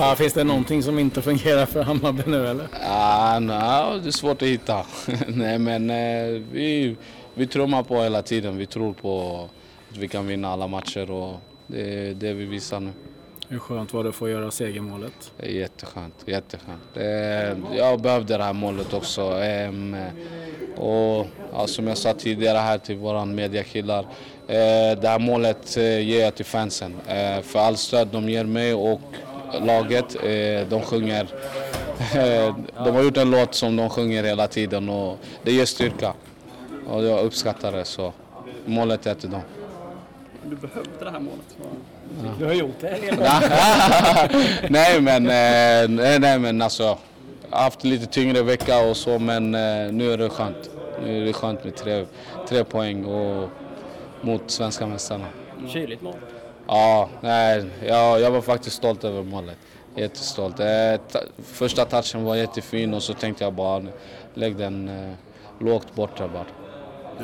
Ja, finns det någonting som inte fungerar för Hammarby nu eller? Ah, nej, det är svårt att hitta. nej, men eh, vi, vi trummar på hela tiden. Vi tror på att vi kan vinna alla matcher och det är det vi visar nu. Hur skönt var det att få göra segermålet? Jätteskönt, jätteskönt. Jag behövde det här målet också. Ehm, och ja, som jag sa tidigare här till våra mediakillar, eh, det här målet eh, ger jag till fansen. För all stöd de ger mig och laget, eh, de sjunger. de har gjort en låt som de sjunger hela tiden och det ger styrka. Och jag uppskattar det så målet är till dem. Du behövde det här målet. Ja. Du har gjort det nej men, eh, nej men alltså. Jag har haft lite tyngre vecka och så men eh, nu är det skönt. Nu är det skönt med tre, tre poäng och, mot svenska mästarna. Kyligt mål. Ja, nej, jag, jag var faktiskt stolt över målet. Jättestolt. Eh, första touchen var jättefin och så tänkte jag bara lägg den eh, lågt borta bara.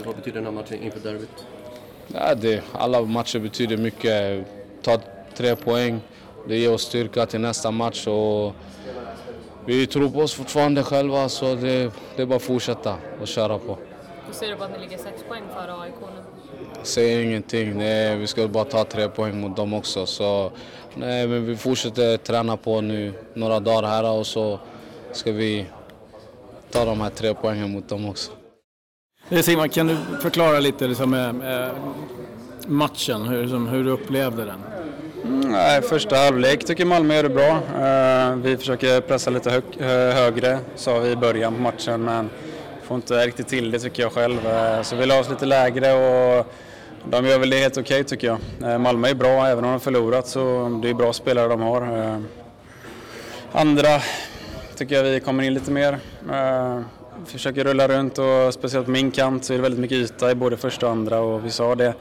Vad betyder den här matchen inför derbyt? Ja, det, alla matcher betyder mycket. Ta tre poäng, det ger oss styrka till nästa match. Och vi tror på oss fortfarande själva så det, det är bara att fortsätta och köra på. Hur ser du på att ni ligger sex poäng före AIK nu? Säger ingenting. Nej, vi ska bara ta tre poäng mot dem också. Så, nej, men vi fortsätter träna på nu några dagar här och så ska vi ta de här tre poängen mot dem också. Simon, kan du förklara lite liksom, eh, matchen, hur, liksom, hur du upplevde den? Mm, första halvlek tycker Malmö gör det bra. Eh, vi försöker pressa lite hög, högre, sa vi i början på matchen, men får inte riktigt till det tycker jag själv. Eh, så vi la oss lite lägre och de gör väl det helt okej okay, tycker jag. Eh, Malmö är bra, även om de förlorat så det är bra spelare de har. Eh, andra tycker jag vi kommer in lite mer. Eh, försöker rulla runt och speciellt på min kant så är det väldigt mycket yta i både första och andra och vi sa det.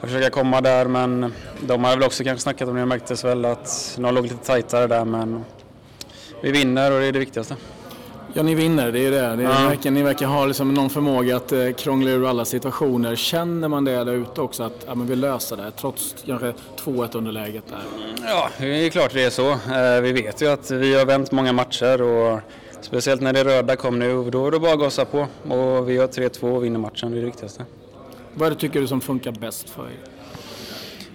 Jag försöker komma där men de har väl också kanske snackat om det, märktes väl att de låg lite tajtare där men vi vinner och det är det viktigaste. Ja, ni vinner, det är det. det är, ja. verkar, ni verkar ha liksom någon förmåga att eh, krångla ur alla situationer. Känner man det där ute också, att ja, men vi löser det, trots kanske 2-1 underläget där? Ja, det är klart det är så. Eh, vi vet ju att vi har vänt många matcher och Speciellt när det röda kom nu, då är det bara att gasa på. Och vi har 3-2 och vinner matchen, det är det viktigaste. Vad är det tycker du som funkar bäst för er?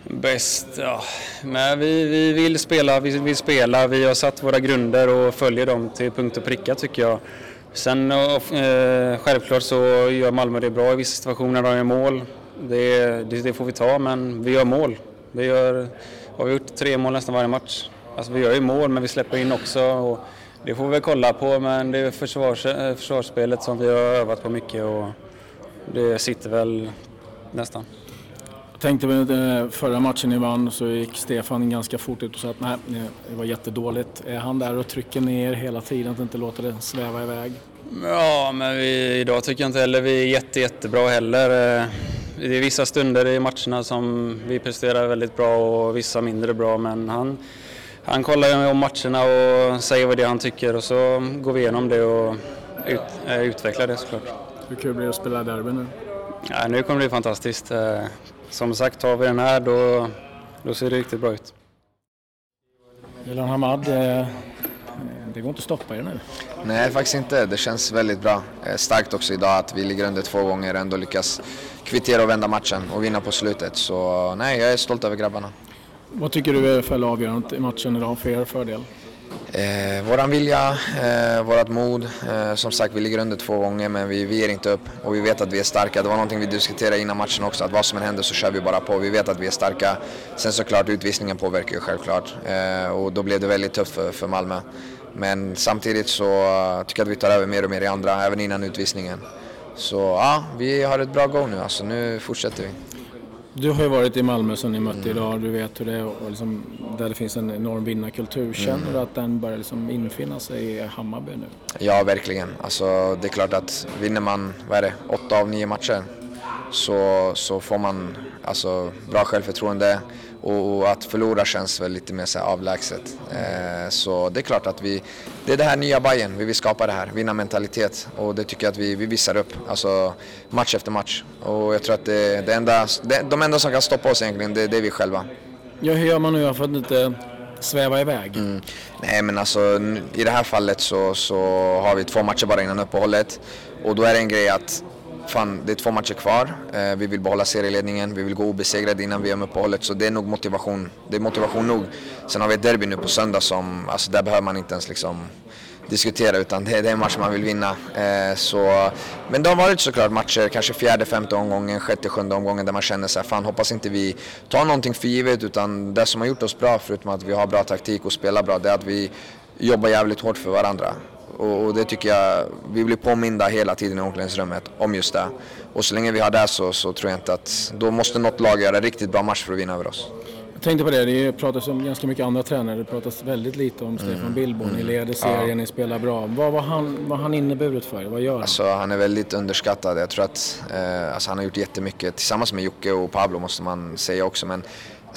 Bäst? Ja, men vi, vi vill spela, vi vill spela. Vi har satt våra grunder och följer dem till punkt och pricka tycker jag. Sen eh, självklart så gör Malmö det bra i vissa situationer, de gör mål. Det, det, det, får vi ta, men vi gör mål. Vi gör, har vi gjort tre mål nästan varje match. Alltså vi gör ju mål, men vi släpper in också. Och det får vi kolla på, men det är försvars, eh, försvarsspelet som vi har övat på mycket och det sitter väl nästan. Jag tänkte väl eh, förra matchen ni vann så gick Stefan ganska fort ut och sa att nej, det var jättedåligt. Är han där och trycker ner hela tiden, att inte låta det sväva iväg? Ja, men vi, idag tycker jag inte heller vi är jätte, jättebra heller. Eh, det är vissa stunder i matcherna som vi presterar väldigt bra och vissa mindre bra, men han han kollar om matcherna och säger vad det han tycker och så går vi igenom det och ut, äh, utvecklar det såklart. Hur kul blir det att spela derby nu? Ja, nu kommer det bli fantastiskt. Eh, som sagt, tar vi den här då, då ser det riktigt bra ut. Milan Hamad, eh, det går inte att stoppa er nu. Nej, faktiskt inte. Det känns väldigt bra. Starkt också idag att vi ligger under två gånger och ändå lyckas kvittera och vända matchen och vinna på slutet. Så nej, jag är stolt över grabbarna. Vad tycker du är för avgörandet i matchen idag för er fördel? Eh, våran vilja, eh, vårat mod. Eh, som sagt, vi ligger under två gånger men vi, vi ger inte upp och vi vet att vi är starka. Det var någonting vi diskuterade innan matchen också, att vad som än händer så kör vi bara på. Vi vet att vi är starka. Sen såklart, utvisningen påverkar ju självklart eh, och då blev det väldigt tufft för, för Malmö. Men samtidigt så uh, tycker jag att vi tar över mer och mer i andra, även innan utvisningen. Så ja, vi har ett bra go nu, alltså nu fortsätter vi. Du har ju varit i Malmö som ni mötte mm. idag, du vet hur det är och liksom, där det finns en enorm vinnarkultur. Känner mm. du att den börjar liksom infinna sig i Hammarby nu? Ja, verkligen. Alltså, det är klart att vinner man, vad är det, åtta av nio matcher så, så får man alltså, bra självförtroende och, att förlora känns väl lite mer så avlägset. Eh, så det är klart att vi, det är det här nya Bayern vi vill skapa det här, vinna mentalitet och det tycker jag att vi, vi visar upp, alltså match efter match. Och jag tror att det, det enda, det, de enda som kan stoppa oss egentligen, det, det är vi själva. Ja, hur gör man nu för att inte sväva iväg? Mm. Nej men alltså i det här fallet så, så har vi två matcher bara innan uppehållet och då är det en grej att fan det är två matcher kvar, eh, vi vill behålla serieledningen, vi vill gå obesegrade innan VM-uppehållet så det är nog motivation, det är motivation nog. Sen har vi ett derby nu på söndag som, alltså där behöver man inte ens liksom diskutera utan det, det är en match man vill vinna. Eh, så, men det har varit såklart matcher, kanske fjärde, femte omgången, sjätte, sjunde omgången där man känner så här, fan hoppas inte vi tar någonting för givet utan det som har gjort oss bra förutom att vi har bra taktik och spelar bra det är att vi jobbar jävligt hårt för varandra. Och, och det tycker jag, vi blir påminda hela tiden i omklädningsrummet om just det. Och så länge vi har det så, så tror jag inte att, då måste något lag göra en riktigt bra match för att vinna över oss. Jag tänkte på det, det pratas om ganska mycket andra tränare. Det pratas väldigt lite om Stefan Billborn. Ni leder serien, ni spelar bra. Vad har han, vad han inneburit för er? Vad gör han? Alltså, han är väldigt underskattad. Jag tror att eh, alltså, han har gjort jättemycket tillsammans med Jocke och Pablo måste man säga också. Men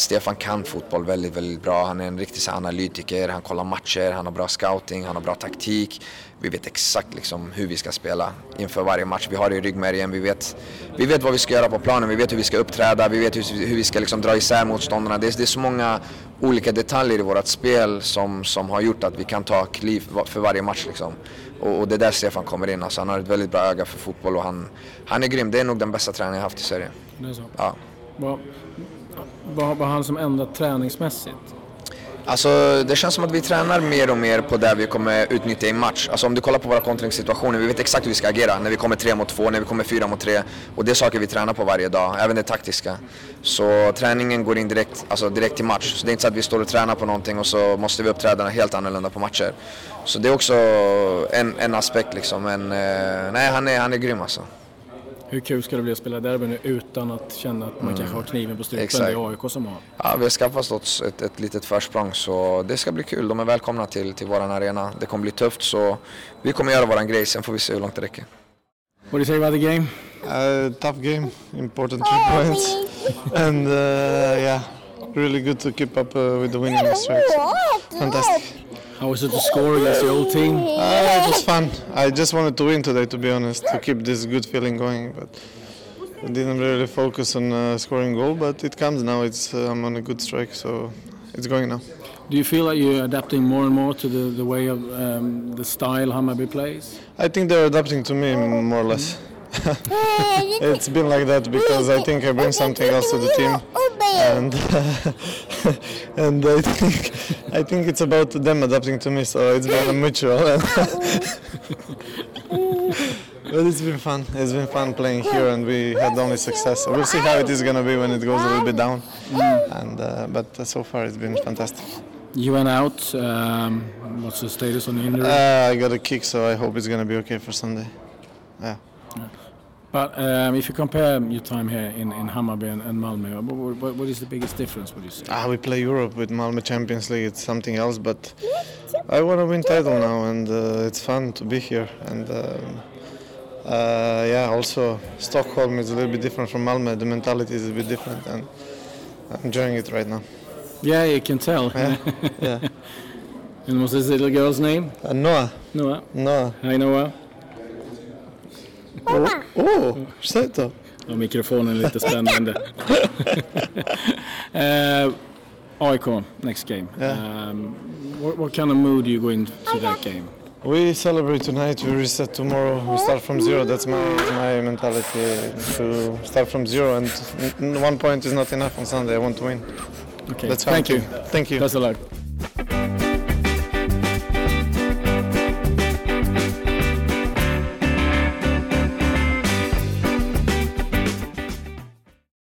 Stefan kan fotboll väldigt, väldigt bra. Han är en riktig analytiker, han kollar matcher, han har bra scouting, han har bra taktik. Vi vet exakt liksom, hur vi ska spela inför varje match. Vi har det i ryggmärgen, vi vet, vi vet vad vi ska göra på planen, vi vet hur vi ska uppträda, vi vet hur, hur vi ska liksom, dra isär motståndarna. Det är, det är så många olika detaljer i vårt spel som, som har gjort att vi kan ta kliv för varje match. Liksom. Och, och det är där Stefan kommer in. Alltså, han har ett väldigt bra öga för fotboll och han, han är grym. Det är nog den bästa tränaren jag haft i Sverige. Det är så. Ja. Vad, vad har han som ändrat träningsmässigt? Alltså, det känns som att vi tränar mer och mer på det vi kommer utnyttja i match. Alltså, om du kollar på våra kontringssituationer, vi vet exakt hur vi ska agera när vi kommer tre mot två, när vi kommer fyra mot tre. Och det är saker vi tränar på varje dag, även det taktiska. Så träningen går in direkt, alltså direkt till match. Så det är inte så att vi står och tränar på någonting och så måste vi uppträda helt annorlunda på matcher. Så det är också en, en aspekt liksom. Men eh, nej, han är, han är grym alltså. Hur kul ska det bli att spela derby nu utan att känna att man kanske har kniven på strupen? Exakt. Det är AIK som har. Ja, vi har skaffat oss ett, ett litet försprång så det ska bli kul. De är välkomna till, till våran arena. Det kommer bli tufft så vi kommer göra våran grej, sen får vi se hur långt det räcker. What do you say about the game? Uh, tough game, important three points, and uh, yeah, really good to keep up uh, with the winning streak. Fantastic. How was it to score against the old team? Uh, it was fun. I just wanted to win today, to be honest, to keep this good feeling going. But I didn't really focus on uh, scoring goal, but it comes now. It's uh, I'm on a good strike, so it's going now. Do you feel like you're adapting more and more to the, the way of um, the style Hammarby plays? I think they're adapting to me more or less. it's been like that because I think I bring something else to the team, and and I think I think it's about them adapting to me. So it's been a mutual. but it's been fun. It's been fun playing here, and we had only success. So we'll see how it is gonna be when it goes a little bit down. And uh, but uh, so far it's been fantastic. You went out. Um, what's the status on the injury? Uh, I got a kick, so I hope it's gonna be okay for Sunday. Yeah. But um, if you compare your time here in, in Hammarby and, and Malmö, what, what, what is the biggest difference? Would you say? Ah, we play Europe with Malmö Champions League. It's something else, but I want to win title now, and uh, it's fun to be here. And um, uh, yeah, also Stockholm is a little bit different from Malmö. The mentality is a bit different, and I'm enjoying it right now. Yeah, you can tell. Yeah, yeah. and what's this little girl's name? Uh, Noah, Noah. Noah. Hi Noah. Oh, oh, säg då. Ja, mikrofonen är lite spännande. uh, AIK, next game. Yeah. Um, what, what kind of mood do you go into that game? We celebrate tonight. We reset tomorrow. We start from zero. That's my my mentality to start from zero. And one point is not enough on Sunday. I want to win. Okay, That's thank you. Thank you. That's a luck.